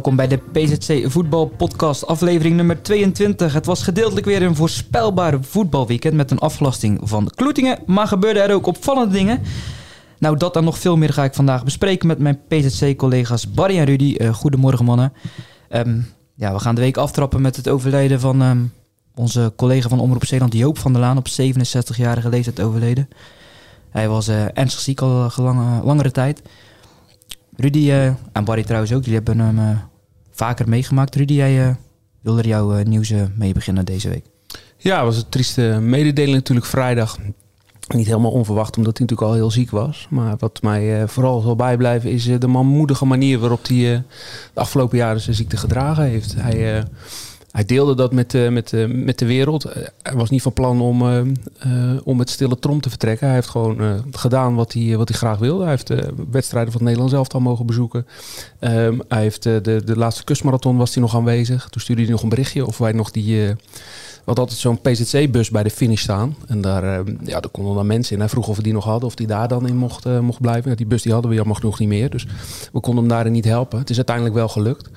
Welkom bij de PZC Voetbal Podcast, aflevering nummer 22. Het was gedeeltelijk weer een voorspelbaar voetbalweekend met een afgelasting van Kloetingen, maar gebeurden er ook opvallende dingen. Nou, dat en nog veel meer ga ik vandaag bespreken met mijn PZC-collega's Barry en Rudy. Uh, goedemorgen mannen. Um, ja, we gaan de week aftrappen met het overlijden van um, onze collega van Omroep Zeeland, Joop van der Laan, op 67-jarige leeftijd overleden. Hij was uh, ernstig ziek al uh, langere tijd. Rudy en Barry trouwens ook, die hebben hem vaker meegemaakt. Rudy, jij uh, wilde er jouw nieuws mee beginnen deze week. Ja, was een trieste mededeling natuurlijk vrijdag. Niet helemaal onverwacht, omdat hij natuurlijk al heel ziek was. Maar wat mij vooral zal bijblijven is de manmoedige manier waarop hij de afgelopen jaren zijn ziekte gedragen heeft. Hij hij deelde dat met, uh, met, uh, met de wereld. Uh, hij was niet van plan om, om met stille trom te vertrekken. Hij heeft gewoon gedaan wat hij, wat hij graag wilde. Hij heeft wedstrijden van het Nederlands elftal mogen bezoeken. Um, hij heeft de, de laatste kustmarathon was hij nog aanwezig. Toen stuurde hij nog een berichtje of wij nog die... we hadden altijd zo'n PZC-bus bij de finish staan. En daar, ja, daar konden dan mensen in. Hij vroeg of we die nog hadden, of die daar dan in mocht, mocht blijven. Die bus die hadden we jammer genoeg niet meer. Dus we konden hem daarin niet helpen. Het is uiteindelijk wel gelukt.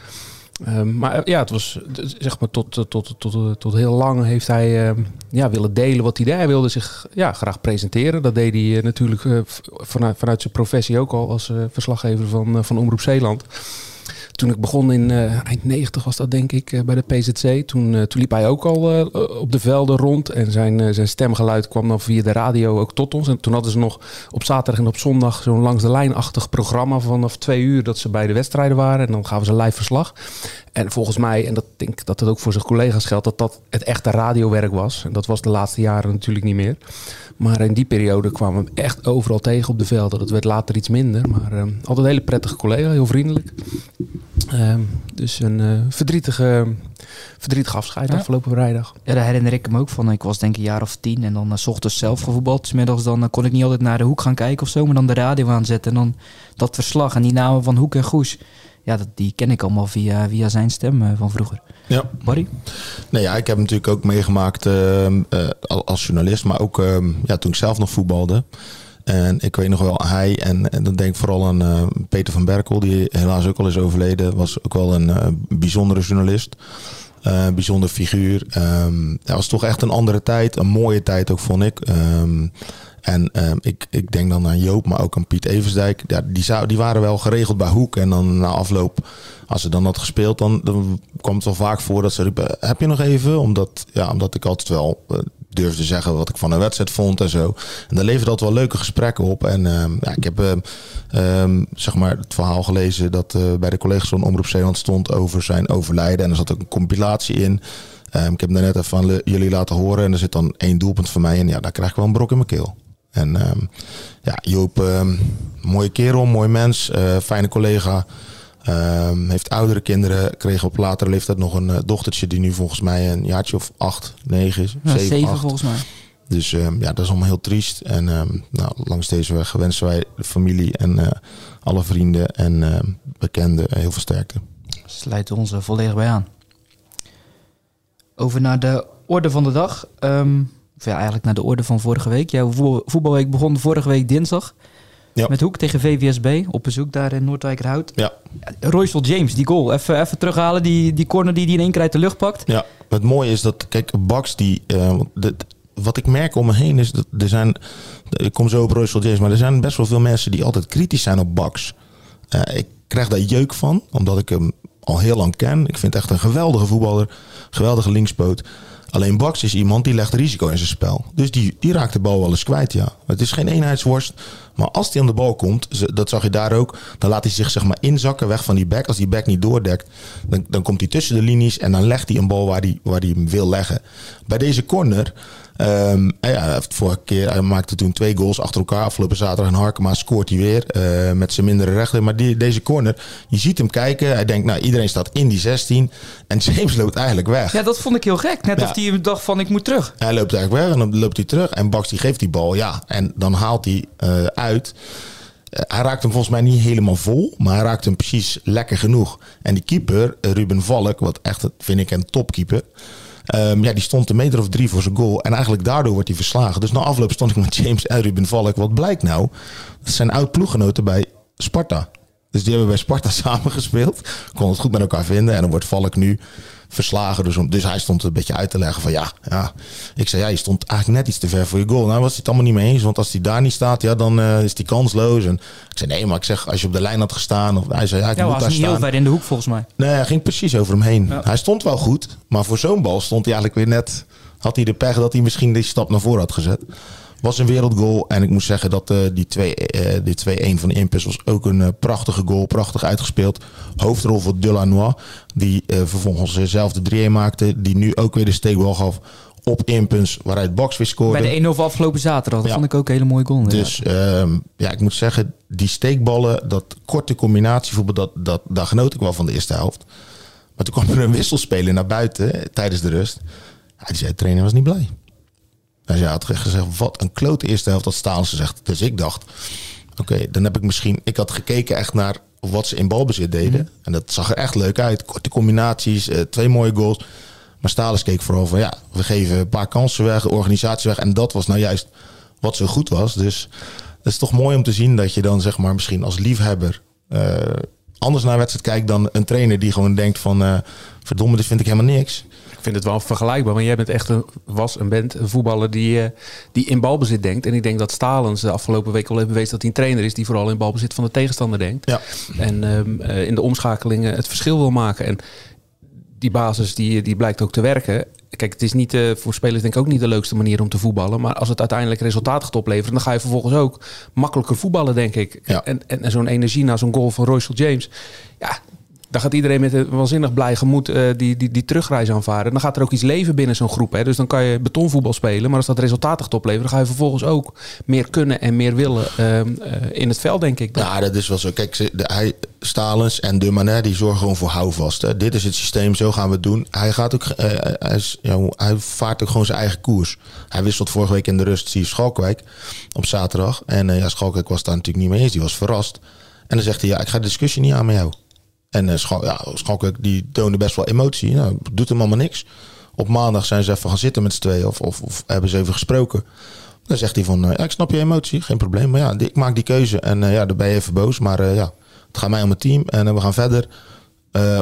Um, maar ja, het was zeg maar tot, tot, tot, tot, tot heel lang heeft hij uh, ja, willen delen wat hij deed. Hij wilde zich ja, graag presenteren. Dat deed hij natuurlijk vanuit, vanuit zijn professie ook al als verslaggever van, van Omroep Zeeland. Toen ik begon in eind 90 was dat denk ik bij de PZC. Toen, toen liep hij ook al op de velden rond. En zijn, zijn stemgeluid kwam dan via de radio ook tot ons. En toen hadden ze nog op zaterdag en op zondag zo'n langs de lijnachtig programma vanaf twee uur dat ze bij de wedstrijden waren. En dan gaven ze live verslag. En volgens mij, en dat denk ik dat het ook voor zijn collega's geldt, dat dat het echte radiowerk was. En dat was de laatste jaren natuurlijk niet meer. Maar in die periode kwamen we echt overal tegen op de velden. Dat werd later iets minder. Maar uh, altijd een hele prettige collega, heel vriendelijk. Uh, dus een uh, verdrietige, verdrietige afscheid ja. afgelopen vrijdag. Ja, daar herinner ik me ook van. Ik was denk ik een jaar of tien en dan uh, s ochtends zelf gevoetbald. Smiddags dan kon ik niet altijd naar de hoek gaan kijken of zo, maar dan de radio aanzetten. En dan dat verslag en die namen van Hoek en Goes ja, dat, die ken ik allemaal via, via zijn stem uh, van vroeger. Ja. Barry? Nee, ja, ik heb natuurlijk ook meegemaakt uh, uh, als journalist, maar ook ehm, ja, toen ik zelf nog voetbalde. En ik weet nog wel, hij en, en dan denk ik vooral aan Peter van Berkel, die helaas ook al is overleden, was ook wel een bijzondere journalist. bijzonder figuur. Um, dat was toch echt een andere tijd, een mooie tijd ook, vond ik. Um, en um, ik, ik denk dan aan Joop, maar ook aan Piet Eversdijk. Die, die waren wel geregeld bij Hoek. En dan na afloop, als ze dan had gespeeld, dan, dan kwam het wel vaak voor dat ze riepen... Heb je nog even? Omdat, ja, omdat ik altijd wel uh, durfde zeggen wat ik van een wedstrijd vond en zo. En daar leverde altijd wel leuke gesprekken op. En um, ja, ik heb um, zeg maar het verhaal gelezen dat uh, bij de collega's van Omroep Zeeland stond over zijn overlijden. En er zat ook een compilatie in... Ik heb net even van jullie laten horen en er zit dan één doelpunt voor mij in. Ja, daar krijg ik wel een brok in mijn keel. En um, ja, Joop, um, mooie kerel, mooi mens, uh, fijne collega. Um, heeft oudere kinderen, kreeg op latere leeftijd nog een uh, dochtertje die nu volgens mij een jaartje of acht, negen is. Ja, zeven, zeven acht. volgens mij. Dus ja, dat is allemaal heel triest. En nou, langs deze weg wensen wij de familie en uh, alle vrienden en bekenden heel veel sterkte. Sluiten ons volledig bij aan. Over naar de orde van de dag. Of ja, eigenlijk naar de orde van vorige week. Jouw voetbalweek begon vorige week dinsdag. Ja. Met Hoek tegen VVSB. Op bezoek daar in Noordwijkerhout. Ja. Royce James, die goal. Even, even terughalen. Die, die corner die hij in één keer uit de lucht pakt. Ja, het mooie is dat, kijk, Bax die... Uh, de, wat ik merk om me heen is dat er zijn... Ik kom zo op Royce James, maar er zijn best wel veel mensen die altijd kritisch zijn op Bax. Uh, ik krijg daar jeuk van, omdat ik hem al heel lang ken. Ik vind echt een geweldige voetballer. Geweldige linkspoot. Alleen Bax is iemand die legt risico in zijn spel. Dus die, die raakt de bal wel eens kwijt, ja. Het is geen eenheidsworst. Maar als hij aan de bal komt, dat zag je daar ook, dan laat hij zich zeg maar inzakken weg van die back. Als die back niet doordekt, dan, dan komt hij tussen de linies en dan legt hij een bal waar hij, waar hij hem wil leggen. Bij deze corner, ehm, ja, hij heeft vorige keer, hij maakte toen twee goals achter elkaar. Afgelopen zaterdag en Harkema scoort hij weer eh, met zijn mindere rechten. Maar die, deze corner, je ziet hem kijken. Hij denkt, nou iedereen staat in die 16 en James loopt eigenlijk weg. Ja, dat vond ik heel gek. Net Ja. of hij dacht van ik moet terug. Hij loopt eigenlijk weg en dan loopt hij terug. En Baks die geeft die bal, ja. En dan haalt hij eh, uit. Eh, hij raakt hem volgens mij niet helemaal vol. Maar hij raakt hem precies lekker genoeg. En die keeper, eh, Ruben Valk, wat echt, vind ik, een topkeeper. ehm, ja, die stond een meter of drie voor zijn goal. En eigenlijk daardoor wordt hij verslagen. Dus na afloop stond ik met James en Ruben Valk. Wat blijkt nou? Dat zijn oud-ploeggenoten bij Sparta. Dus die hebben bij Sparta samengespeeld. Kon het goed met elkaar vinden. En dan wordt Valk nu verslagen. Dus, dus hij stond een beetje uit te leggen van ja, ja. Ik zei ja, je stond eigenlijk net iets te ver voor je goal. Nou was hij het allemaal niet mee eens. Want als hij daar niet staat, ja, dan eh, is hij kansloos. En ik zei nee, maar ik zeg als je op de lijn had gestaan. Of, hij zei ja, ik Ja, moet was daar niet heel ver in de hoek volgens mij. Nee, hij ging precies over hem heen. Ja. Hij stond wel goed. Maar voor zo'n bal stond hij eigenlijk weer net... Had hij de pech dat hij misschien die stap naar voren had gezet. Was een wereldgoal. En ik moet zeggen dat eh, die 2 eh, die 2-1 van de Impus was ook een eh, prachtige goal. Prachtig uitgespeeld. Hoofdrol voor Delanois. Die eh, vervolgens eh, zelf de 3-1 maakte. Die nu ook weer de steekbal gaf op Impens. Waaruit Box weer scoorde. Bij de 1-0 afgelopen zaterdag. Dat Ja. vond ik ook een hele mooie goal. Dus ehm, ja, ik moet zeggen, die steekballen, dat korte combinatievoetbal, dat, dat, daar genoot ik wel van de eerste helft. Maar toen kwam er een wisselspeler naar buiten eh, tijdens de rust. Ja, die zei, de trainer was niet blij. Zei, hij had gezegd, wat een klote eerste helft dat Stalens gezegd. Dus ik dacht, oké, dan heb ik misschien... Ik had gekeken echt naar wat ze in balbezit deden. En dat zag er echt leuk uit. Korte combinaties, eh, twee mooie goals. Maar Stalens keek vooral van, ja, we geven een paar kansen weg, organisatie weg. En dat was nou juist wat zo goed was. Dus het is toch mooi om te zien dat je dan zeg maar misschien als liefhebber eh, anders naar wedstrijd kijkt dan een trainer die gewoon denkt van uh, verdomme, dit vind ik helemaal niks. Ik vind het wel vergelijkbaar, maar jij bent echt een, was en bent een voetballer die, uh, die in balbezit denkt. En ik denk dat Stalens de afgelopen week al heeft bewezen dat hij een trainer is die vooral in balbezit van de tegenstander denkt. Ja. En um, uh, in de omschakelingen het verschil wil maken. En die basis die, die blijkt ook te werken. Kijk, het is niet uh, voor spelers denk ik ook niet de leukste manier om te voetballen. Maar als het uiteindelijk resultaat gaat opleveren, dan ga je vervolgens ook makkelijker voetballen, denk ik. Ja. En, en, en zo'n energie na zo'n goal van Royce James. Ja, dan gaat iedereen met een waanzinnig blij gemoed uh, die, die, die terugreis aanvaren. Dan gaat er ook iets leven binnen zo'n groep. Hè? Dus dan kan je betonvoetbal spelen. Maar als dat resultaat gaat opleveren, dan ga je vervolgens ook meer kunnen en meer willen uh, uh, in het veld, denk ik. Dan. Ja, dat is wel zo. Kijk, de, Stalens en de Mané, die zorgen gewoon voor houvast. Dit is het systeem, zo gaan we het doen. Hij, gaat ook, uh, hij, vaart ook gewoon zijn eigen koers. Hij wisselt vorige week in de rust Steve Schalkwijk op zaterdag. En ja, Schalkwijk was daar natuurlijk niet mee eens. Die was verrast. En dan zegt hij, ja, ik ga de discussie niet aan met jou. En uh, ja, die toonde best wel emotie. Nou, doet hem allemaal niks. Op maandag zijn ze even gaan zitten met z'n tweeën. Of, of, hebben ze even gesproken. Dan zegt hij van, uh, ja, ik snap je emotie. Geen probleem. Maar ja, ik maak die keuze. En uh, ja, dan ben je even boos. Maar ja, het gaat mij om het team. En we gaan verder.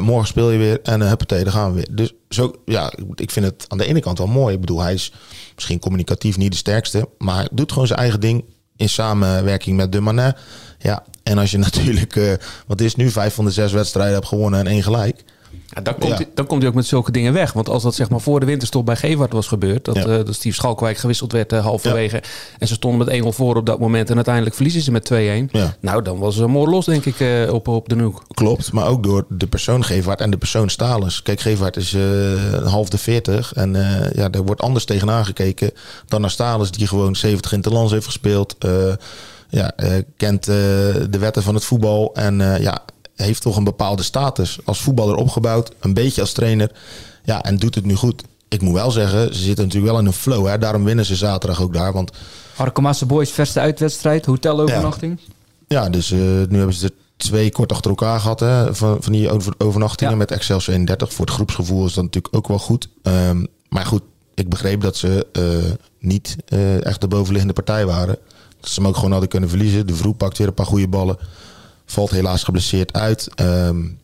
Morgen speel je weer. En uh, huppatee, dan gaan we weer. Dus zo, ja, ik vind het aan de ene kant wel mooi. Ik bedoel, hij is misschien communicatief niet de sterkste. Maar doet gewoon zijn eigen ding. In samenwerking met de Manet. Ja, en als je natuurlijk, uh, wat is nu, vijf van de zes wedstrijden hebt gewonnen en één gelijk. Ja, dan, komt ja. hij, dan komt hij ook met zulke dingen weg. Want als dat zeg maar voor de winterstop bij Gevaert was gebeurd... dat, ja. uh, dat Steve Schalkwijk gewisseld werd uh, halverwege... En ze stonden met 1-0 voor op dat moment... en uiteindelijk verliezen ze met 2-1. Nou, dan was ze mooi los, denk ik, uh, op, op de noek. Klopt, maar ook door de persoon Gevaert en de persoon Stalens. Kijk, Gevaert is half de 40 en ja, er wordt anders tegenaan gekeken... dan naar Stalens, die gewoon 70 in het land heeft gespeeld... ja, kent de wetten van het voetbal en ja heeft toch een bepaalde status als voetballer opgebouwd. Een beetje als trainer. Ja, en doet het nu goed. Ik moet wel zeggen, ze zitten natuurlijk wel in een flow. Hè? Daarom winnen ze zaterdag ook daar. Want... Harkemasse Boys, verste uitwedstrijd, hotelovernachting. Ja, ja dus uh, nu hebben ze er twee kort achter elkaar gehad. Hè? Van, van die over, overnachtingen ja. met Excelsior 31. Voor het groepsgevoel is dat natuurlijk ook wel goed. Um, maar goed, ik begreep dat ze uh, niet uh, echt de bovenliggende partij waren. Ze hem ook gewoon hadden kunnen verliezen. De Vroeg pakt weer een paar goede ballen. Valt helaas geblesseerd uit. Um,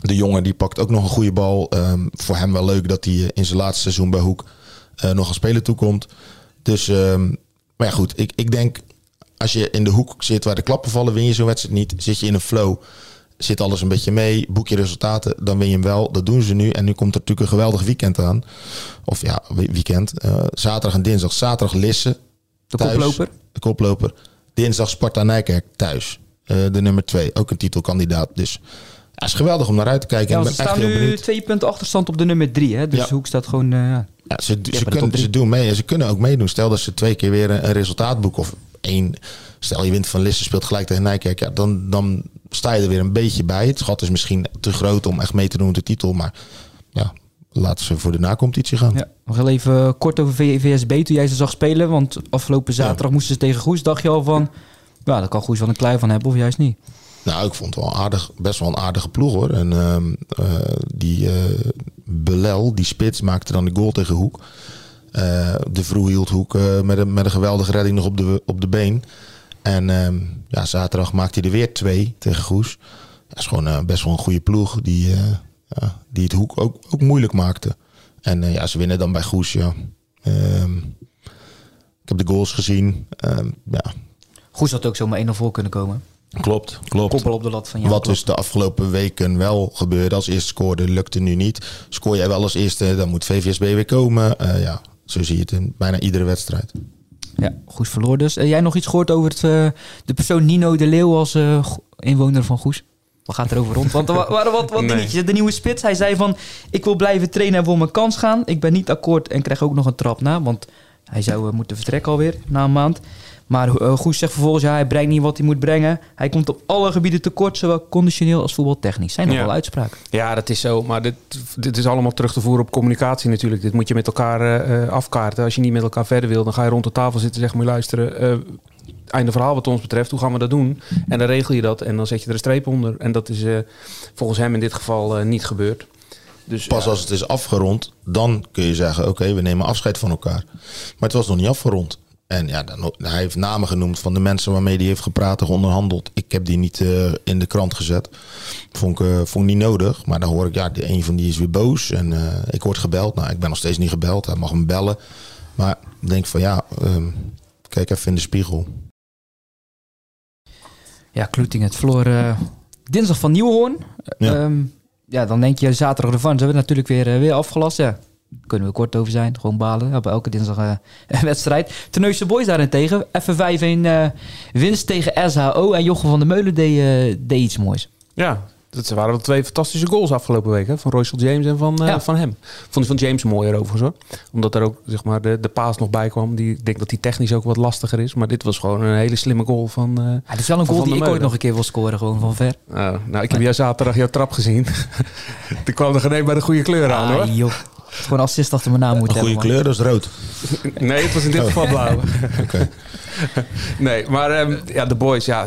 de jongen die pakt ook nog een goede bal. Um, voor hem wel leuk dat hij in zijn laatste seizoen bij Hoek uh, nog een speler toekomt. Dus, um, maar ja goed, ik, ik denk als je in de hoek zit waar de klappen vallen, win je zo'n wedstrijd niet. Zit je in een flow, zit alles een beetje mee, boek je resultaten, dan win je hem wel. Dat doen ze nu. En nu komt er natuurlijk een geweldig weekend aan. Of ja, weekend. Uh, zaterdag en dinsdag. Zaterdag Lissen. De koploper. De koploper Dinsdag Sparta Nijkerk thuis. Eh, de nummer twee, ook een titelkandidaat. Dus ja, het is geweldig om naar uit te kijken. Ja, en ze staan nu twee punten achterstand op de nummer drie. Hè? Dus Ja. Hoek staat gewoon... eh, ja. Ze, ze, kunnen, ze doen mee en ze kunnen ook meedoen. Stel dat ze twee keer weer een, een resultaat boeken of één. Stel je wint van Lisse, speelt gelijk tegen Nijkerk. Ja, dan, dan sta je er weer een beetje bij. Het schat is misschien te groot om echt mee te doen met de titel. Maar laten ze voor de nacompetitie gaan. Ja, nog heel even kort over VSB toen jij ze zag spelen. Want afgelopen zaterdag moesten ze tegen Goes. Dacht je al van, ja, daar kan Goes wel een klei van hebben of juist niet? Nou, ik vond het wel aardig, best wel een aardige ploeg hoor. En ehm, eh, die eh Belel, die spits, maakte dan de goal tegen Hoek. Eh, de Vroeg hield Hoek met, een, met een geweldige redding nog op de, op de been. En ehm, ja, zaterdag maakte hij er weer twee tegen Goes. Dat is gewoon best wel een goede ploeg die, ja, die het Hoek ook, ook moeilijk maakte. En eh, ja, ze winnen dan bij Goes, ja. Ehm, ik heb de goals gezien. Ehm, ja, Goes had ook zomaar 1-0 voor kunnen komen. klopt, klopt. Koppel op de lat van jou. Wat dus de afgelopen weken wel gebeurde. Als eerste scoorde, lukte nu niet. Scoor jij wel als eerste, dan moet VVSB weer komen. Eh, ja, zo zie je het in bijna iedere wedstrijd. Ja, Goes verloor dus. Eh, jij nog iets gehoord over het, de persoon Nino de Leeuw als inwoner van Goes? Wat gaat er over rond? Want er wa- waren wat, wat Nee. dingetjes. De nieuwe spits, hij zei van... Ik wil blijven trainen en wil mijn kans gaan. Ik ben niet akkoord en krijg ook nog een trap na. Want hij zou eh, moeten vertrekken alweer na een maand. Maar eh, Goes zegt vervolgens... Ja, hij brengt niet wat hij moet brengen. Hij komt op alle gebieden tekort. Zowel conditioneel als voetbaltechnisch. Zijn nog Ja. uitspraken. Ja, dat is zo. Maar dit, dit is allemaal terug te voeren op communicatie natuurlijk. Dit moet je met elkaar eh, afkaarten. Als je niet met elkaar verder wil, dan ga je rond de tafel zitten en zeggen... moet luisteren, eh, einde verhaal wat ons betreft. Hoe gaan we dat doen? En dan regel je dat en dan zet je er een streep onder. En dat is eh, volgens hem in dit geval eh, niet gebeurd. Dus, Pas ja, als het is afgerond, dan kun je zeggen: Oké, we nemen afscheid van elkaar. Maar het was nog niet afgerond. En ja, dan, hij heeft namen genoemd van de mensen waarmee hij heeft gepraat en onderhandeld. Ik heb die niet eh, in de krant gezet. Vond ik, vond ik niet nodig. Maar dan hoor ik, ja, de een van die is weer boos. En ik word gebeld. Nou, ik ben nog steeds niet gebeld. Hij mag me bellen. Maar ik denk van ja, ehm, kijk even in de spiegel. Ja, Kloeting het verloor eh, dinsdag van Nieuwhoorn. Ja. Ja. ja, dan denk je zaterdag ervan. Ze hebben natuurlijk weer, eh, weer afgelast. Ja, kunnen we kort over zijn. Gewoon balen. We hebben elke dinsdag eh, een wedstrijd. Terneuzen Boys daarentegen. Even 5 in eh, winst tegen SHO. En Jochem van der Meulen deed, deed iets moois. ja, dat waren wel twee fantastische goals afgelopen week. Hè? Van Royce James en van, eh, Ja. van hem. Vond ik van James mooier overigens hoor. Omdat er ook zeg maar, de, de paas nog bij kwam. Die, ik denk dat die technisch ook wat lastiger is. Maar dit was gewoon een hele slimme goal van... eh, Ja, het is wel een goal die ik ooit nog een keer wil scoren. Gewoon van ver. Oh, nou, ik heb jou zaterdag jouw trap gezien. Toen kwam er geen bij de goede kleur aan hoor. Ah, joh. Gewoon assist achter mijn naam Een moeten goede hebben. man. kleur, dat is rood. Nee, het was in dit Oh. geval blauw. Oké. Nee, maar ehm, ja, de boys, ja,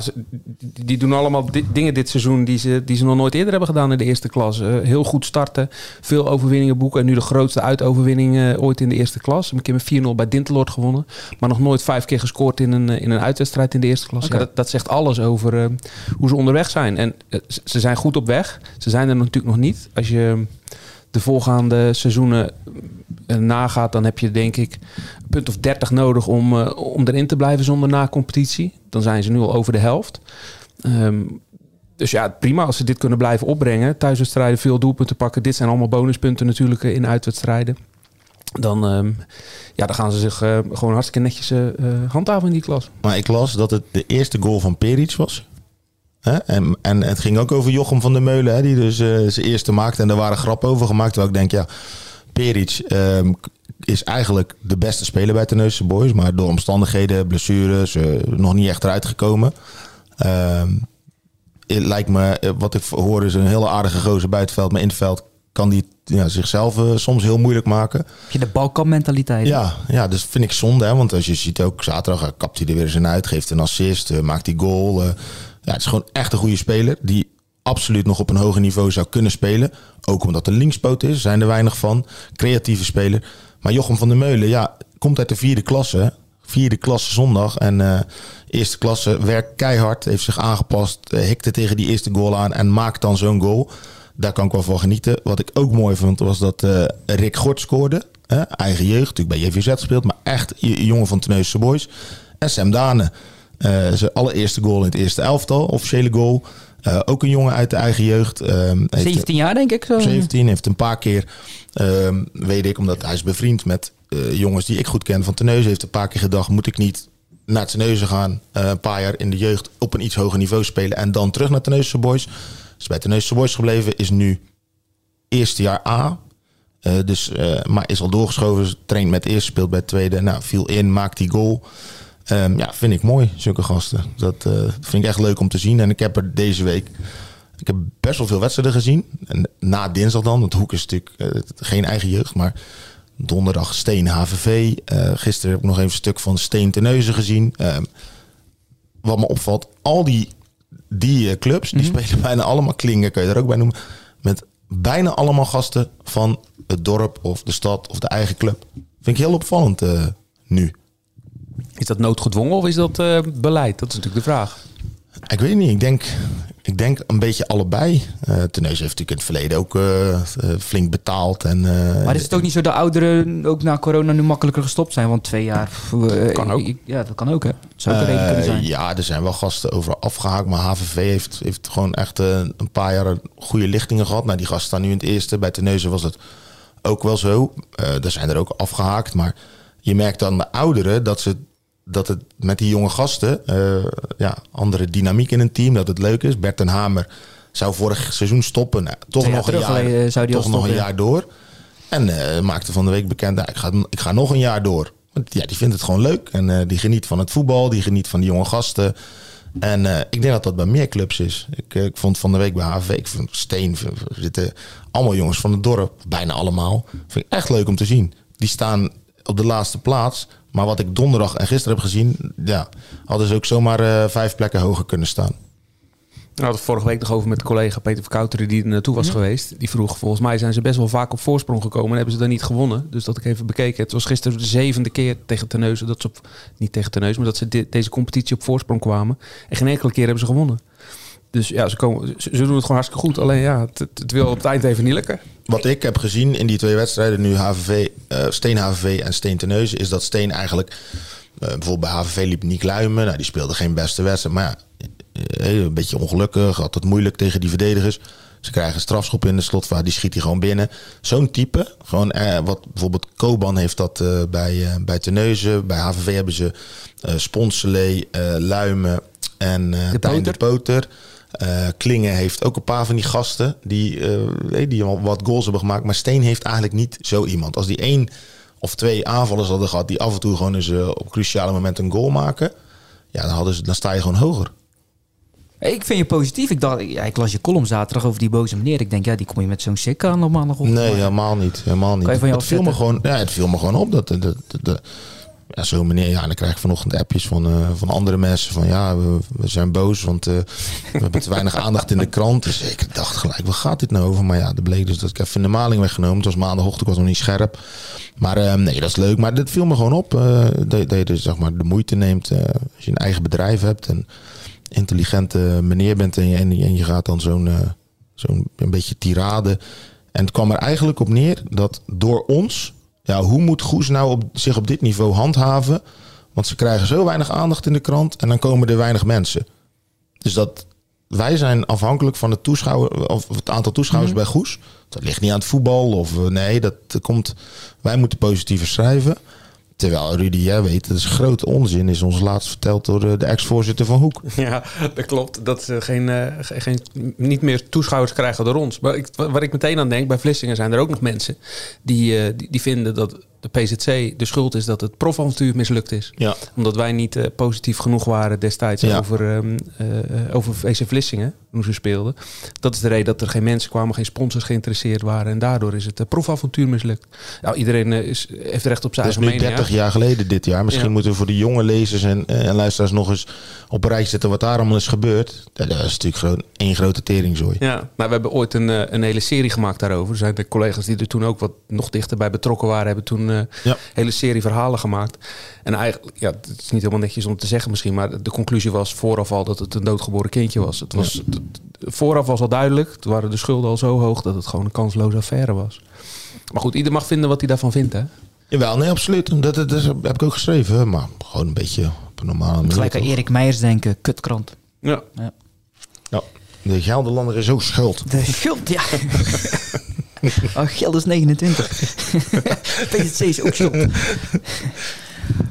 die, doen allemaal di- dingen dit seizoen die ze, die ze nog nooit eerder hebben gedaan in de eerste klas. Eh, heel goed starten, veel overwinningen boeken. En nu de grootste uitoverwinning eh, ooit in de eerste klas. Een keer met 4-0 bij Dinteloord gewonnen. Maar nog nooit vijf keer gescoord in een, eh, in een uitwedstrijd in de eerste klas. Ja, dat, dat zegt alles over eh, hoe ze onderweg zijn. En ze- ze zijn goed op weg. Ze zijn er natuurlijk nog niet. Als je de voorgaande seizoenen eh, nagaat, dan heb je denk ik een punt of 30 nodig om, eh, om erin te blijven zonder na-competitie. Dan zijn ze nu al over de helft. Ehm, dus ja, prima als ze dit kunnen blijven opbrengen. Thuiswedstrijden, veel doelpunten pakken. Dit zijn allemaal bonuspunten natuurlijk eh, in uitwedstrijden. Dan, ehm, ja, dan gaan ze zich gewoon hartstikke netjes handhaven in die klas. Maar ik las dat het de eerste goal van Peric was. En, en het ging ook over Jochem van der Meulen, hè, die dus eh, zijn eerste maakte. En er waren grappen over gemaakt. Terwijl ik denk, ja, Peric ehm, is eigenlijk de beste speler bij Terneuzen Boys. Maar door omstandigheden, blessures, eh, nog niet echt eruit gekomen. Ehm, het lijkt me, eh, wat ik hoor, is een hele aardige gozer buiten het veld. Maar in het veld kan die ja, zichzelf soms heel moeilijk maken. Heb je de balkanmentaliteit? Ja, ja, dus vind ik zonde. Hè? Want als je ziet ook zaterdag eh, kapt hij er weer eens in uit. Geeft een assist, maakt die goal. Ja, het is gewoon echt een goede speler. Die absoluut nog op een hoger niveau zou kunnen spelen. Ook omdat er linkspoot is, zijn er weinig van. Creatieve speler. Maar Jochem van der Meulen, ja, komt uit de vierde klasse. Vierde klasse zondag. En eh, eerste klasse werkt keihard. Heeft zich aangepast. eh, hikte tegen die eerste goal aan. En maakt dan zo'n goal. Daar kan ik wel van genieten. Wat ik ook mooi vond, was dat eh, Rick Gort scoorde. Eigen jeugd, natuurlijk bij JVZ gespeeld. Maar echt jongen van Tenneuze Boys. En Sam Dane. Eh, zijn allereerste goal in het eerste elftal. Officiële goal. Eh, ook een jongen uit de eigen jeugd. ehm, heeft- 17 jaar denk ik. Zo. 17 heeft een paar keer, ehm, weet ik, omdat hij is bevriend met eh, jongens die ik goed ken van Tenneuzen, heeft een paar keer gedacht, moet ik niet naar Terneuzen gaan. eh, een paar jaar in de jeugd op een iets hoger niveau spelen. En dan terug naar Terneuzense Boys. Is bij Terneuzense Boys gebleven. Is nu eerste jaar A. Eh, dus, eh, maar is al doorgeschoven. Traint met eerste, speelt bij tweede. Nou, viel in, maakt die goal. Ehm, ja, vind ik mooi, zulke gasten. Dat eh, vind ik echt leuk om te zien. En ik heb er deze week... Ik heb best wel veel wedstrijden gezien. En na dinsdag dan, want Hoek is natuurlijk eh, geen eigen jeugd. Maar donderdag Steen HVV. Eh, gisteren heb ik nog even een stuk van Steen Teneuzen gezien. Ehm, wat me opvalt, al die, die clubs, die spelen bijna allemaal klingen, kun je er ook bij noemen. Met bijna allemaal gasten van het dorp of de stad of de eigen club. Vind ik heel opvallend nu. Is dat noodgedwongen of is dat eh, beleid? Dat is natuurlijk de vraag. Ik weet niet, ik denk, ik denk een beetje allebei. Uh Teneus heeft natuurlijk in het verleden ook eh, flink betaald. En, eh, Maar is het ook niet zo dat ouderen ook na corona nu makkelijker gestopt zijn? Want twee jaar... eh, Kan ook. Ja, dat kan ook, hè? Dat zou ook een reden kunnen Eh, zijn. ja, er zijn wel gasten overal afgehaakt. Maar HVV heeft, heeft gewoon echt eh, een paar jaar goede lichtingen gehad. Nou, die gasten staan nu in het eerste. Bij Terneuzen was het ook wel zo. Eh er zijn er ook afgehaakt. Maar je merkt dan de ouderen dat, ze, dat het met die jonge gasten... eh, ja, andere dynamiek in een team, dat het leuk is. Bert en Hamer zou vorig seizoen stoppen. Nou, toch nog een jaar, zou die toch nog een jaar door. En eh, maakte van de week bekend, nou, ik, ga, ik ga nog een jaar door. Want ja, die vindt het gewoon leuk. En eh, die geniet van het voetbal, die geniet van die jonge gasten. En ik denk dat dat bij meer clubs is. Ik, ik vond van de week bij HV, ik vind Steen, zitten allemaal jongens van het dorp, bijna allemaal. Vind ik echt leuk om te zien. Die staan op de laatste plaats. Maar wat ik donderdag en gisteren heb gezien, ja, hadden ze ook zomaar eh, vijf plekken hoger kunnen staan. We hadden het vorige week nog over met collega Peter Verkouteren die er naartoe was geweest. Die vroeg, volgens mij zijn ze best wel vaak op voorsprong gekomen en hebben ze dan niet gewonnen. Dus dat ik even bekeken. Het was gisteren de zevende keer tegen Terneuzen dat ze op, niet tegen Terneuzen, maar dat ze deze competitie op voorsprong kwamen. En geen enkele keer hebben ze gewonnen. Dus ja, ze, komen, ze, doen het gewoon hartstikke goed. Alleen ja, het, het- wil op het eind even niet lukken. Wat ik heb gezien in die twee wedstrijden, nu HVV, eh, Steen HVV en Steen Terneuzen, is dat Steen eigenlijk, eh, bijvoorbeeld bij HVV liep Niek Luimen, nou, die speelde geen beste wedstrijd, maar ja, eh, een beetje ongelukkig, had het moeilijk tegen die verdedigers. Ze krijgen een strafschop in de slotvaart, die schiet hij gewoon binnen. Zo'n type, gewoon eh, wat bijvoorbeeld Koban heeft dat bij, eh, bij Terneuzen, bij HVV hebben ze eh Sponselee, Luimen en De Tijn de Poter. Eh, Klingen heeft ook een paar van die gasten die, eh, die al wat goals hebben gemaakt. Maar Steen heeft eigenlijk niet zo iemand. Als die één of twee aanvallers hadden gehad die af en toe gewoon eens eh, op cruciale momenten een goal maken. Ja, dan, hadden ze, dan sta je gewoon hoger. Ik vind je positief. Ik dacht, ja, ik las je column zaterdag over die boze meneer. Ik denk, ja, die kom je met zo'n sik aan op. Nee, helemaal niet. Helemaal niet. Het, viel me gewoon, ja, het viel me gewoon op. Dat, dat, dat, dat- ja, zo'n meneer, ja, en dan krijg ik vanochtend appjes van, eh, van andere mensen. Van ja, we, zijn boos, want eh, we hebben te weinig aandacht in de krant. Dus ik dacht gelijk, waar gaat dit nou over? Maar ja, er bleek dus dat ik even de maling weggenomen. Het was maandagochtend, ik was nog niet scherp. Maar eh, nee, dat is leuk. Maar dit viel me gewoon op. dat, dat je dus zeg maar de moeite neemt als je een eigen bedrijf hebt. En intelligente meneer bent en je, en je- gaat dan zo'n zo'n een beetje tirade. En het kwam er eigenlijk op neer dat door ons, ja, hoe moet Goes nou op, zich op dit niveau handhaven? Want ze krijgen zo weinig aandacht in de krant en dan komen er weinig mensen. Dus dat wij zijn afhankelijk van het toeschouwer of het aantal toeschouwers bij Goes. Dat ligt niet aan het voetbal of eh, nee, dat komt. Wij moeten positiever schrijven. Terwijl Rudy, jij weet, dat is grote onzin. Is ons laatst verteld door eh, de ex-voorzitter van Hoek. Ja, dat klopt. Dat ze geen, eh, ge- geen, niet meer toeschouwers krijgen door ons. Maar ik, waar ik meteen aan denk, bij Vlissingen zijn er ook nog mensen die, eh, die, die vinden dat de PZC de schuld is dat het profavontuur mislukt is. Ja. Omdat wij niet eh, positief genoeg waren destijds Ja. over, eh, eh, over VC Vlissingen, hoe ze speelden. Dat is de reden dat er geen mensen kwamen, geen sponsors geïnteresseerd waren. En daardoor is het eh, profavontuur mislukt. Nou, iedereen is, heeft recht op zijn Dat is eigen nu mening. 30 hè? jaar geleden dit jaar. Misschien Ja. moeten we voor de jonge lezers en, en luisteraars nog eens op een rijtje zetten wat daar allemaal is gebeurd. Dat is natuurlijk gewoon één grote teringzooi. Ja, nou, we hebben ooit een, een hele serie gemaakt daarover. Er zijn de collega's die er toen ook wat nog dichter bij betrokken waren, hebben toen eh, Ja. een hele serie verhalen gemaakt. En eigenlijk, ja, het is niet helemaal netjes om te zeggen misschien, maar de conclusie was vooraf al dat het een doodgeboren kindje was. Het was het- vooraf was al duidelijk, toen waren de schulden al zo hoog dat het gewoon een kansloze affaire was. Maar goed, ieder mag vinden wat hij daarvan vindt, hè? Jawel, nee, absoluut. Dat, dat, dat heb ik ook geschreven. Maar gewoon een beetje op een normale manier. Gelijk aan? Erik Meijers denken, kutkrant. Ja. Ja, de Gelderlander is ook schuld. De schuld, ja. oh, geld is 29. PZC is ook.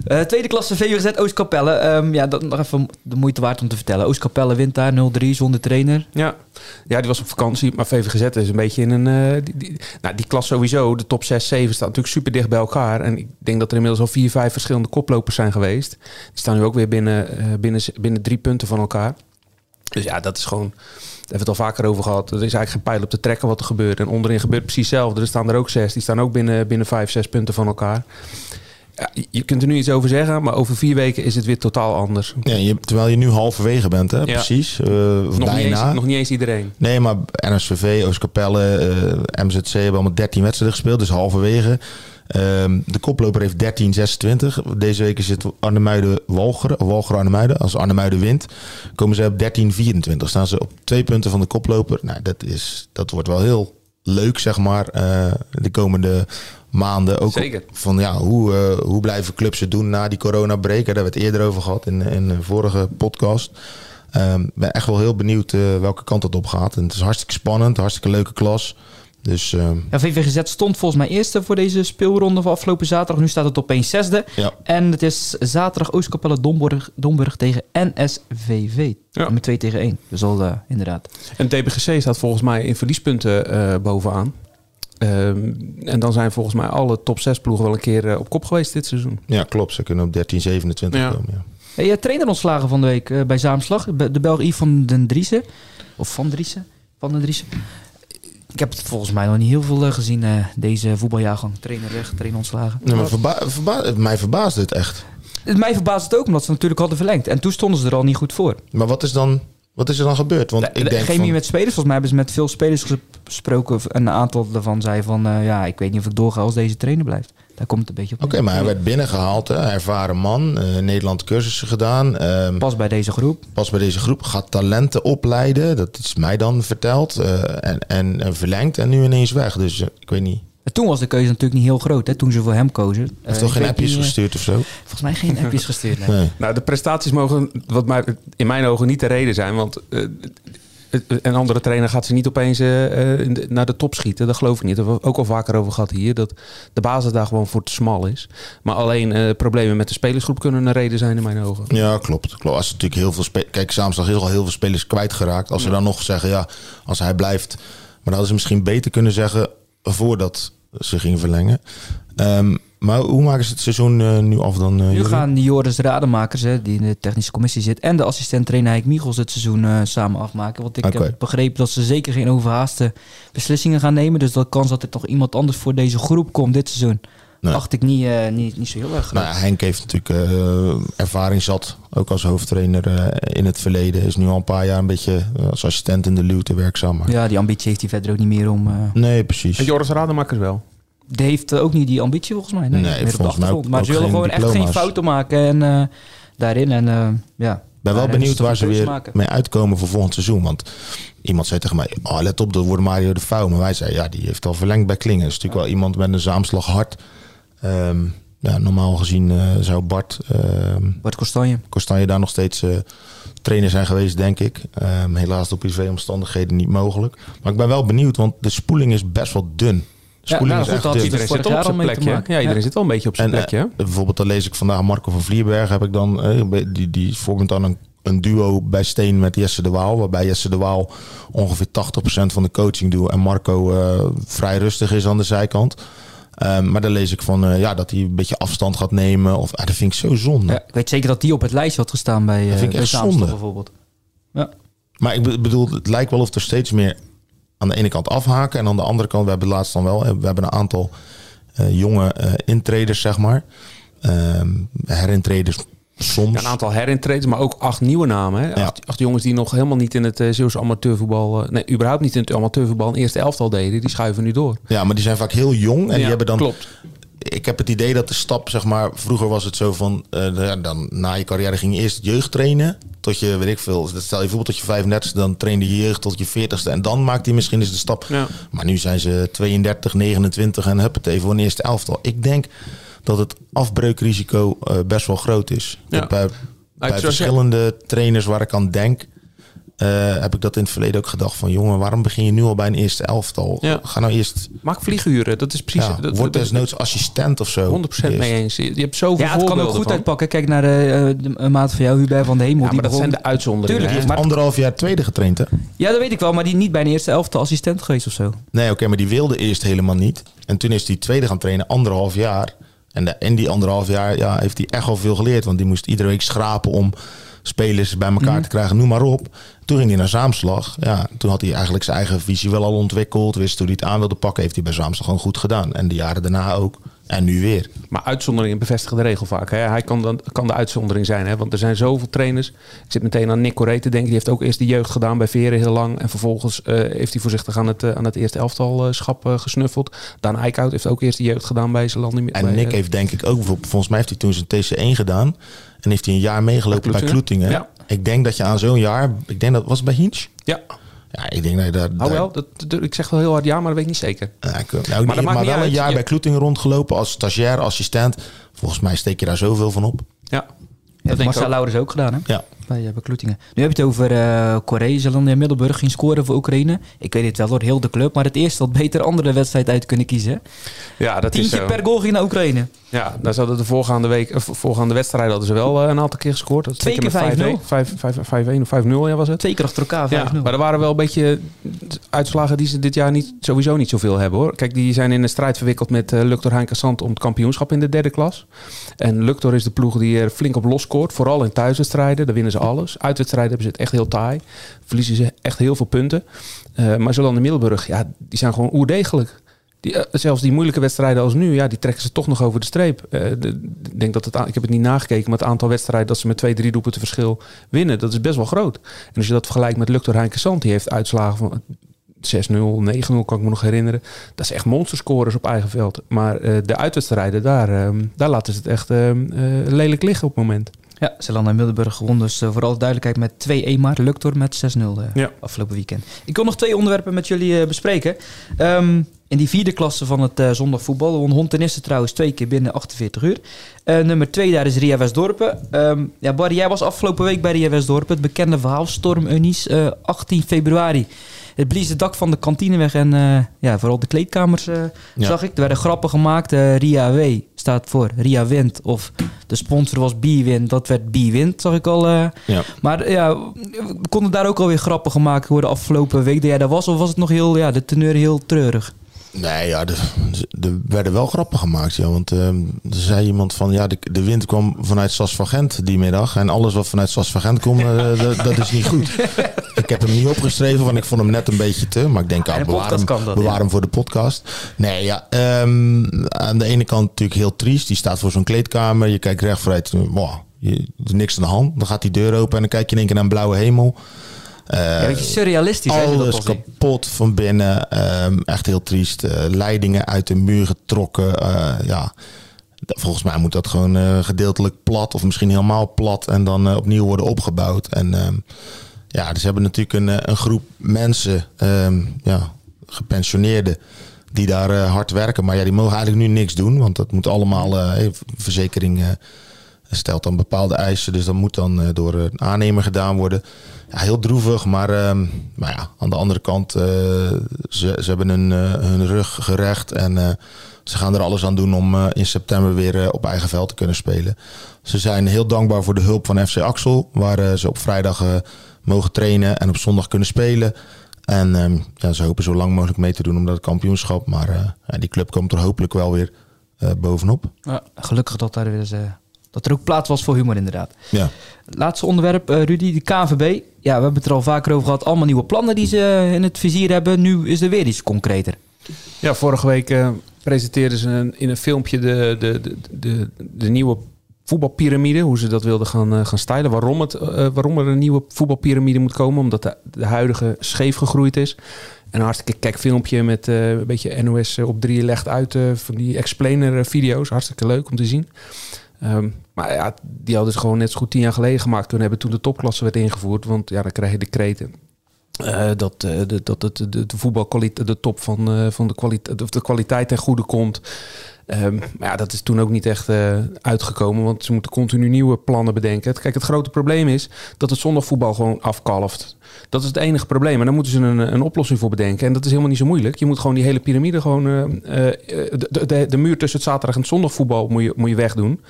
Eh, tweede klasse VWZ Oostkapelle. Ehm ja, dat nog even de moeite waard om te vertellen. Oostkapelle wint daar 0-3 zonder trainer. Ja. ja, die was op vakantie. Maar VVGZ is een beetje in een... eh, die, die, nou, die klas sowieso, de top 6, 7 staat natuurlijk super dicht bij elkaar. En ik denk dat er inmiddels al vier, vijf verschillende koplopers zijn geweest. Die staan nu ook weer binnen, eh, binnen, binnen drie punten van elkaar. Dus ja, dat is gewoon... Daar hebben we het al vaker over gehad. Er is eigenlijk geen pijl op te trekken wat er gebeurt. En onderin gebeurt precies hetzelfde. Er staan er ook zes. Die staan ook binnen, binnen vijf, zes punten van elkaar. Ja, je- kunt er nu iets over zeggen, maar over vier weken is het weer totaal anders. Ja, je, terwijl je nu halverwege bent, hè? Ja. Precies. eh, Nog niet, eens, nog niet eens iedereen. Nee, maar NSVV, Oostkapelle, eh MZC hebben allemaal 13 wedstrijden gespeeld. Dus halverwege. Ehm, de koploper heeft 13-26. Deze week zit Arnhemuiden Walcheren. Of Walcheren Arnhemuiden. Als Arnhemuiden wint, komen ze op 13-24. Staan ze op twee punten van de koploper. Nou, dat, is, dat wordt wel heel leuk, zeg maar. eh, de komende maanden. Ook Zeker. van ja, hoe, eh, hoe blijven clubs het doen na die corona-break? Daar hebben we het eerder over gehad in, in de vorige podcast. Ehm, Ik ben echt wel heel benieuwd eh, welke kant het op gaat. En het is hartstikke spannend, hartstikke leuke klas. Dus ehm, Ja, VVGZ stond volgens mij eerste voor deze speelronde van afgelopen zaterdag. Nu staat het opeens zesde. ja, En het is zaterdag Oostkapelle Domburg, Domburg tegen NSVV. Ja. Met 2 tegen 1. Dus al eh, inderdaad. En TPGC staat volgens mij in verliespunten eh, bovenaan. Ehm, en dan zijn volgens mij alle top 6 ploegen wel een keer eh, op kop geweest dit seizoen. ja, klopt. Ze kunnen op 13, 27 Ja. komen. Ja. Hey, eh, trainer ontslagen van de week bij Zaamslag. De Belg Yves van den Driessen. Of Van Driessen. Van den Driessen. Ik heb het volgens mij nog niet heel veel eh, gezien, eh, deze voetbaljaargang. Trainer weg, trainer ontslagen. Nee, maar verba verba mij verbaasde het echt. Het- Mij verbaast het ook, omdat ze natuurlijk hadden verlengd. En toen stonden ze er al niet goed voor. Maar wat is dan, wat is er dan gebeurd? Want De- ik de denk chemie van, met spelers. Volgens mij hebben ze met veel spelers gesproken. En een aantal daarvan zei van... eh, ja, ik weet niet of ik doorga als deze trainer blijft. Daar komt het een beetje op Oké, maar hij werd binnengehaald. Hè? Ervaren man. eh, Nederland cursussen gedaan. ehm, Pas bij deze groep. pas bij deze groep. Gaat talenten opleiden. Dat is mij dan verteld. eh, en, en, en verlengd. En nu ineens weg. Dus eh, ik weet niet. En toen was de keuze natuurlijk niet heel groot. Hè, toen ze voor hem kozen. Heeft toch geen appjes gestuurd of zo? Volgens mij geen appjes gestuurd. nee. Nee. Nou, de prestaties mogen wat mij, in mijn ogen niet de reden zijn. Want eh, een andere trainer gaat ze niet opeens eh, eh, naar de top schieten. Dat geloof ik niet. Daar hebben we ook al vaker over gehad hier. Dat de basis daar gewoon voor te smal is. Maar alleen eh, problemen met de spelersgroep kunnen een reden zijn in mijn ogen. Ja, klopt. klopt. Als natuurlijk heel veel Kijk, Zaamslag is al heel veel spelers kwijtgeraakt. Als ze dan nog zeggen, ja, als hij blijft. Maar dan hadden ze misschien beter kunnen zeggen voordat ze gingen verlengen. Ehm, maar hoe maken ze het seizoen eh, nu af dan? eh, Nu jullie? gaan Joris Rademakers, hè, die in de technische commissie zit... en de assistent-trainer Heik Michels het seizoen eh, samen afmaken. Want ik heb begrepen dat ze zeker geen overhaaste beslissingen gaan nemen. Dus de kans dat er toch iemand anders voor deze groep komt dit seizoen... Nee. acht ik niet, niet, niet zo heel erg groot. Nou, Henk heeft natuurlijk eh, ervaring zat, ook als hoofdtrainer eh, in het verleden. Is nu al een paar jaar een beetje als assistent in de Luwte werkzaam. Maar... Ja, die ambitie heeft hij verder ook niet meer om... Nee, precies. En Joris Rademakers wel. Die heeft ook niet die ambitie volgens mij. Nee, Nee, volgens mij ook- Maar ook ze willen gewoon echt geen fouten maken en, eh, daarin. En eh, ja. Ik ben wel benieuwd waar ze weer maken. mee uitkomen voor volgend seizoen. Want iemand zei tegen mij, oh, let op, dat wordt Mario de Vouw. Maar wij zeiden, ja, die heeft al verlengd bij Klingen. Dat is natuurlijk wel iemand met een zaamslag hart. Ehm, ja, normaal gezien eh, zou Bart ehm Bart Kostanje. Kostanje daar nog steeds trainer zijn geweest, denk ik. Ehm, helaas door privéomstandigheden niet mogelijk. Maar ik ben wel benieuwd, want de spoeling is best wel dun. Ja, nou, is goed, echt dat hij Iedereen zit op zijn plekje. Ja, iedereen Ja. zit wel een beetje op zijn En plekje. hè? eh, bijvoorbeeld, dan lees ik vandaag Marco van Vlierberg. Heb ik dan, eh, die, die vormt dan een, een duo bij Steen met Jesse de Waal. Waarbij Jesse de Waal ongeveer 80% van de coaching doet. En Marco eh, vrij rustig is aan de zijkant. Ehm, maar dan lees ik van eh, ja, dat hij een beetje afstand gaat nemen. Of, ah, dat vind ik zo zonde. Ja, ik weet zeker dat die op het lijstje had gestaan bij, eh vind ik bij echt zonde. bijvoorbeeld. Ja. Maar ik be- bedoel, het lijkt wel of er steeds meer aan de ene kant afhaken. En aan de andere kant, we hebben laatst dan wel, we hebben een aantal eh, jonge eh, intreders, zeg maar. Ehm herintreders soms. Ja, een aantal herintreders, maar ook acht nieuwe namen. Hè? Ja. Acht, acht jongens die nog helemaal niet in het uh, Zeeuwse amateurvoetbal... eh, nee, überhaupt niet in het amateurvoetbal een eerste elftal deden. Die schuiven nu door. Ja, maar die zijn vaak heel jong. En die hebben dan. Klopt. Ik heb het idee dat de stap, zeg maar. Vroeger was het zo van. eh, ja, dan na je carrière ging je eerst jeugd trainen. Tot je, weet ik veel. Stel je bijvoorbeeld tot je 35 dan trainde je jeugd tot je 40ste. En dan maakt hij misschien eens de stap. Ja. Maar nu zijn ze 32, 29 en huppatee voor een eerste elftal. Ik denk dat het afbreukrisico eh, best wel groot is. Ja. Bij je- verschillende trainers waar ik aan denk. Eh, heb ik dat in het verleden ook gedacht van... jongen, waarom begin je nu al bij een eerste elftal? Ja. Ga nou eerst... Maak vlieguren, dat is precies... Ja, dat, word desnoods assistent of zo. 100% mee eens. Je hebt zoveel Ja, het kan ook goed van. uitpakken. Kijk naar de, eh, de- een maat van jou, Hubert van de Hemel. Ja, die maar dat zijn de uitzonderingen. Tuurlijk, hè. maar- Anderhalf jaar tweede getraind, hè? Ja, dat weet ik wel, maar die niet bij een eerste elftal assistent geweest of zo. Nee, oké, maar die wilde eerst helemaal niet. En toen is hij tweede gaan trainen, anderhalf jaar. En de- in die anderhalf jaar ja, heeft hij echt wel veel geleerd. Want die moest iedere week schrapen om spelers bij elkaar te krijgen, noem maar op. Toen ging hij naar Zaamslag. Ja, toen had hij eigenlijk zijn eigen visie wel al ontwikkeld. Wist hoe hij het aan wilde pakken. Heeft hij bij Zaamslag gewoon goed gedaan. En de jaren daarna ook. En nu weer. Maar uitzonderingen bevestigen de regel vaak. Hè. Hij kan, dan, kan de uitzondering zijn. Hè. Want er zijn zoveel trainers. Ik zit meteen aan Nick Coré te denken. Die heeft ook eerst de jeugd gedaan bij Veren heel lang. En vervolgens eh, heeft hij voorzichtig aan het, eh, aan het eerste elftalschap eh, gesnuffeld. Daan Eickhout heeft ook eerst de jeugd gedaan bij zijn land. En Nick heeft denk ik ook. Volgens mij heeft hij toen zijn TC1 gedaan. En heeft hij een jaar meegelopen Bij Kloetingen? Ja. Ik denk dat je aan zo'n jaar... Ik denk dat was bij Hinch. Ja, Ja, ik denk dat oh wel. Dat, dat- ik zeg wel heel hard ja, maar dat weet ik niet zeker. Ja, ik, nou, Maar maar, dat wel uit. een jaar bij Kloetingen rondgelopen als stagiair, assistent. Volgens mij steek je daar zoveel van op. Ja, denk ik Marcel. Laurens ook gedaan, hè? Ja. Bij, eh, bij Kloetingen. Nu heb je het over eh Korea, Zeeland en Middelburg ging scoren voor Oekraïne. Ik weet het wel door heel de club, maar het eerste had beter andere wedstrijd uit kunnen kiezen. ja dat is Tientje zo. per goal ging naar Oekraïne. Ja, daar zouden de voorgaande, week, eh, voorgaande wedstrijden hadden ze wel eh, een aantal keer gescoord. Dat is Twee keer 5-0. 5-1 of 5-0 ja, was het. Twee keer achter elkaar, 5-0. Ja, maar er waren wel een beetje uitslagen die ze dit jaar niet, sowieso niet zoveel hebben hoor. Kijk, die zijn in een strijd verwikkeld met eh Luctor Heinke Sand om het kampioenschap in de derde klas. En Luctor is de ploeg die er flink op losscoort. Vooral in thuiswedstrijden, daar winnen ze alles. Uitwedstrijden hebben ze het echt heel taai. Verliezen ze echt heel veel punten. Eh, maar Zolan de Middelburg, ja, die zijn gewoon oerdegelijk. Die, eh, zelfs die moeilijke wedstrijden als nu, ja, die trekken ze toch nog over de streep. Ik denk dat het, ik heb het niet nagekeken, maar het aantal wedstrijden dat ze met twee, drie doelpunten verschil winnen, dat is best wel groot. En als je dat vergelijkt met Luctor Heinke Sand, die heeft uitslagen van 6-0, 9-0 kan ik me nog herinneren. Dat is echt monsterscorers op eigen veld. Maar de uitwedstrijden, daar, ehm, daar laten ze het echt ehm, eh, lelijk liggen op het moment. Ja, Zeeland en Middelburg gewonnen dus uh, voor alle duidelijkheid met 2-1 maar. Luctor met 6-0 uh, Ja. afgelopen weekend. Ik wil nog twee onderwerpen met jullie uh, bespreken. Um, in die vierde klasse van het uh, zondagvoetbal won Hontenisse trouwens twee keer binnen 48 uur. Nummer twee daar is Ria Westdorpen. Um, ja, Barry, jij was afgelopen week bij Ria Westdorpen. Het bekende verhaal Storm Unies, 18 februari. Het blies het dak van de kantine weg en ja, vooral de kleedkamers ja. zag ik. Er werden grappen gemaakt. Ria W staat voor Ria Wint. Of de sponsor was B-Win. Dat werd B-Wint, zag ik al. uh. Ja. Maar ja, konden daar ook alweer grappen gemaakt worden afgelopen week dat jij daar was? Of was het nog heel, ja, de teneur heel treurig? Nee, ja, er, er werden wel grappen gemaakt. Ja, want uh, er zei iemand van, ja, de, de wind kwam vanuit Sas van Gent die middag. En alles wat vanuit Sas van Gent komt, uh, dat, dat is niet goed. Ik heb hem niet opgeschreven, want ik vond hem net een beetje te. Maar ik denk, ah, bewaar, hem, dat, bewaar ja. hem voor de podcast. Nee, ja, um, aan de ene kant natuurlijk heel triest. Die staat voor zo'n kleedkamer. Je kijkt recht vooruit. Wow, je, er is niks aan de hand. Dan gaat die deur open en dan kijk je in één keer naar een blauwe hemel. Uh, ja, beetje surrealistisch. Alles kapot van binnen. Um, echt heel triest. Uh, leidingen uit de muur getrokken. Uh, ja. Volgens mij moet dat gewoon gedeeltelijk plat of misschien helemaal plat en dan opnieuw worden opgebouwd. En um, ja, dus hebben natuurlijk een, een groep mensen, um, ja, gepensioneerden, die daar uh, hard werken. Maar ja, die mogen eigenlijk nu niks doen, want dat moet allemaal, uh, verzekering stelt dan bepaalde eisen. Dus dat moet dan door een aannemer gedaan worden. Ja, heel droevig, maar, uh, maar ja, aan de andere kant, ze, ze hebben hun, hun rug gerecht en ze gaan er alles aan doen om in september weer op eigen veld te kunnen spelen. Ze zijn heel dankbaar voor de hulp van FC Axel, waar ze op vrijdag mogen trainen en op zondag kunnen spelen. En um, ja, ze hopen zo lang mogelijk mee te doen om dat kampioenschap. Maar ja, die club komt er hopelijk wel weer bovenop. Ja, gelukkig dat daar weer eens dat er ook plaats was voor humor, inderdaad. Ja. Laatste onderwerp, uh, Rudy, de KVB. Ja, we hebben het er al vaker over gehad. Allemaal nieuwe plannen die ze in het vizier hebben. Nu is er weer iets concreter. Ja, vorige week uh, presenteerden ze een, in een filmpje de, de, de, de, de nieuwe voetbalpyramide. Hoe ze dat wilden gaan, uh, gaan stylen. Waarom, het, waarom er een nieuwe voetbalpyramide moet komen. Omdat de, de huidige scheef gegroeid is. Een hartstikke kijk filmpje met een beetje NOS op drie legt uit van die explainer video's. Hartstikke leuk om te zien. Um, maar ja, die hadden ze gewoon net zo goed tien jaar geleden gemaakt kunnen hebben toen de topklasse werd ingevoerd. Want ja, dan krijg je de kreten. Uh, dat, uh, de, dat de, de, voetbalkwaliteit, de top van, uh, van de, kwaliteit, of de kwaliteit ten goede komt. Ehm, maar ja, dat is toen ook niet echt eh, uitgekomen, want ze moeten continu nieuwe plannen bedenken. Kijk, het grote probleem is dat het zondagvoetbal gewoon afkalft. Dat is het enige probleem. En daar moeten ze een, een oplossing voor bedenken. En dat is helemaal niet zo moeilijk. Je moet gewoon die hele piramide gewoon... eh, eh, de, de, de muur tussen het zaterdag en het zondagvoetbal moet je, moet je wegdoen.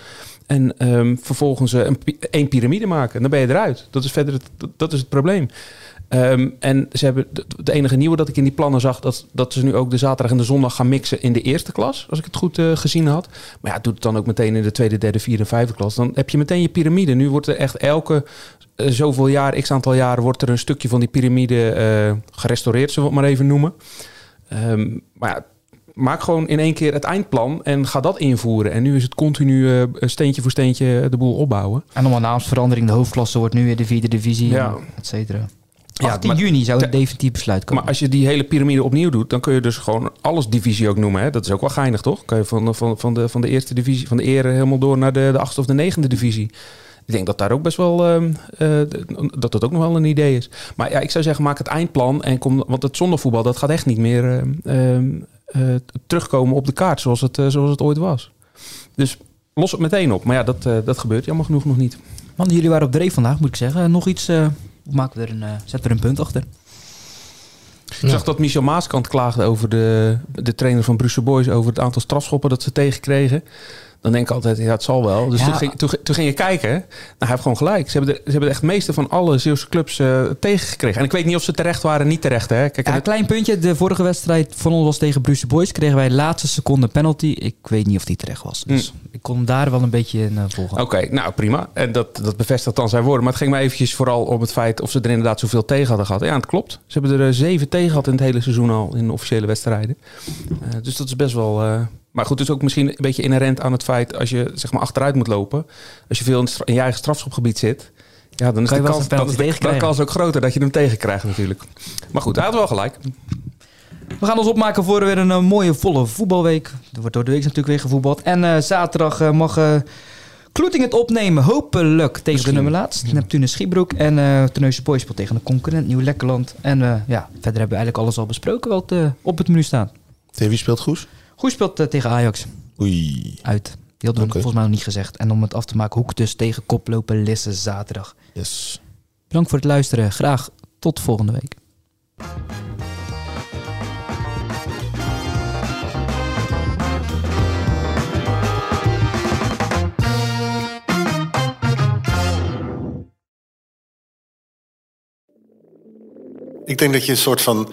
En ehm, vervolgens eh, een, één piramide maken. En dan ben je eruit. Dat is verder het, dat is het probleem. Ehm, en ze hebben het enige nieuwe dat ik in die plannen zag, dat, dat ze nu ook de zaterdag en de zondag gaan mixen in de eerste klas, als ik het goed eh, gezien had. Maar ja, doe het dan ook meteen in de tweede, derde, vierde, vijfde klas. Dan heb je meteen je piramide. Nu wordt er echt elke eh, zoveel jaar, x aantal jaren, wordt er een stukje van die piramide eh, gerestaureerd, zullen we het maar even noemen. Ehm, maar ja, maak gewoon in één keer het eindplan en ga dat invoeren. En nu is het continu steentje voor steentje de boel opbouwen. En een naamsverandering. De hoofdklasse wordt nu weer de vierde divisie, Ja. et cetera. Ja, 18 maar- juni zou het definitief besluit komen. Maar als je die hele piramide opnieuw doet, dan kun je dus gewoon alles divisie ook noemen. Hè? Dat is ook wel geinig, toch? Kan je van, van, van, de, van de eerste divisie, van de ere helemaal door naar de, de achtste of de negende divisie. Ik denk dat daar ook best wel ehm, eh, dat dat ook nog wel een idee is. Maar ja, ik zou zeggen, maak het eindplan en kom. Want het zondagvoetbal, dat gaat echt niet meer ehm, ehm, eh, terugkomen op de kaart zoals het, eh, zoals het ooit was. Dus los het meteen op. Maar ja, dat, dat gebeurt jammer genoeg nog niet. Man, jullie waren op dreef vandaag, moet ik zeggen. Nog iets, maken we er een, eh, zetten er een punt achter. Ik zag dat Michel Maaskant klaagde over de, de trainer van Brussel Boys over het aantal strafschoppen dat ze tegenkregen. Dan denk ik altijd, ja, het zal wel. Dus Ja. toen, ging, toen, toen ging je kijken. Nou, hij heeft gewoon gelijk. Ze hebben, de, ze hebben echt meeste van alle Zeeuwse clubs eh, tegengekregen. En ik weet niet of ze terecht waren, niet terecht. Hè? Kijk, Ja, een het- klein puntje. De vorige wedstrijd van ons was tegen Bruce Boys. Kregen wij de laatste seconde penalty. Ik weet niet of die terecht was. Dus ik kon daar wel een beetje in eh, volgen. Oké, nou prima. En dat, dat bevestigt dan zijn woorden. Maar het ging me eventjes vooral om het feit of ze er inderdaad zoveel tegen hadden gehad. Ja, het klopt. Ze hebben er eh, zeven tegen gehad in het hele seizoen al in officiële wedstrijden. Dus dat is best wel. Maar goed, het is ook misschien een beetje inherent aan het feit als je zeg maar achteruit moet lopen. Als je veel in, in je eigen strafschopgebied zit. Ja, dan is, Kan de kans, dan is de, de kans ook groter dat je hem tegenkrijgt natuurlijk. Maar goed, hij had wel gelijk. We gaan ons opmaken voor weer een eh, mooie volle voetbalweek. Er wordt door de week natuurlijk weer gevoetbald. En eh, zaterdag eh, mag Kloeting het opnemen. Hopelijk tegen de nummer laatst. Neptune Schiebroek. En eh Terneuzen Boys speelt tegen een concurrent Nieuw Lekkerland. En eh, ja, verder hebben we eigenlijk alles al besproken wat op het menu staat. Tegen wie speelt Goes? Goed speelt eh, tegen Ajax. Oei. Uit. Die hadden we volgens mij nog niet gezegd. En om het af te maken, Hoek dus tegen koploper Lisse zaterdag. Yes. Bedankt voor het luisteren. Graag tot volgende week. Ik denk dat je een soort van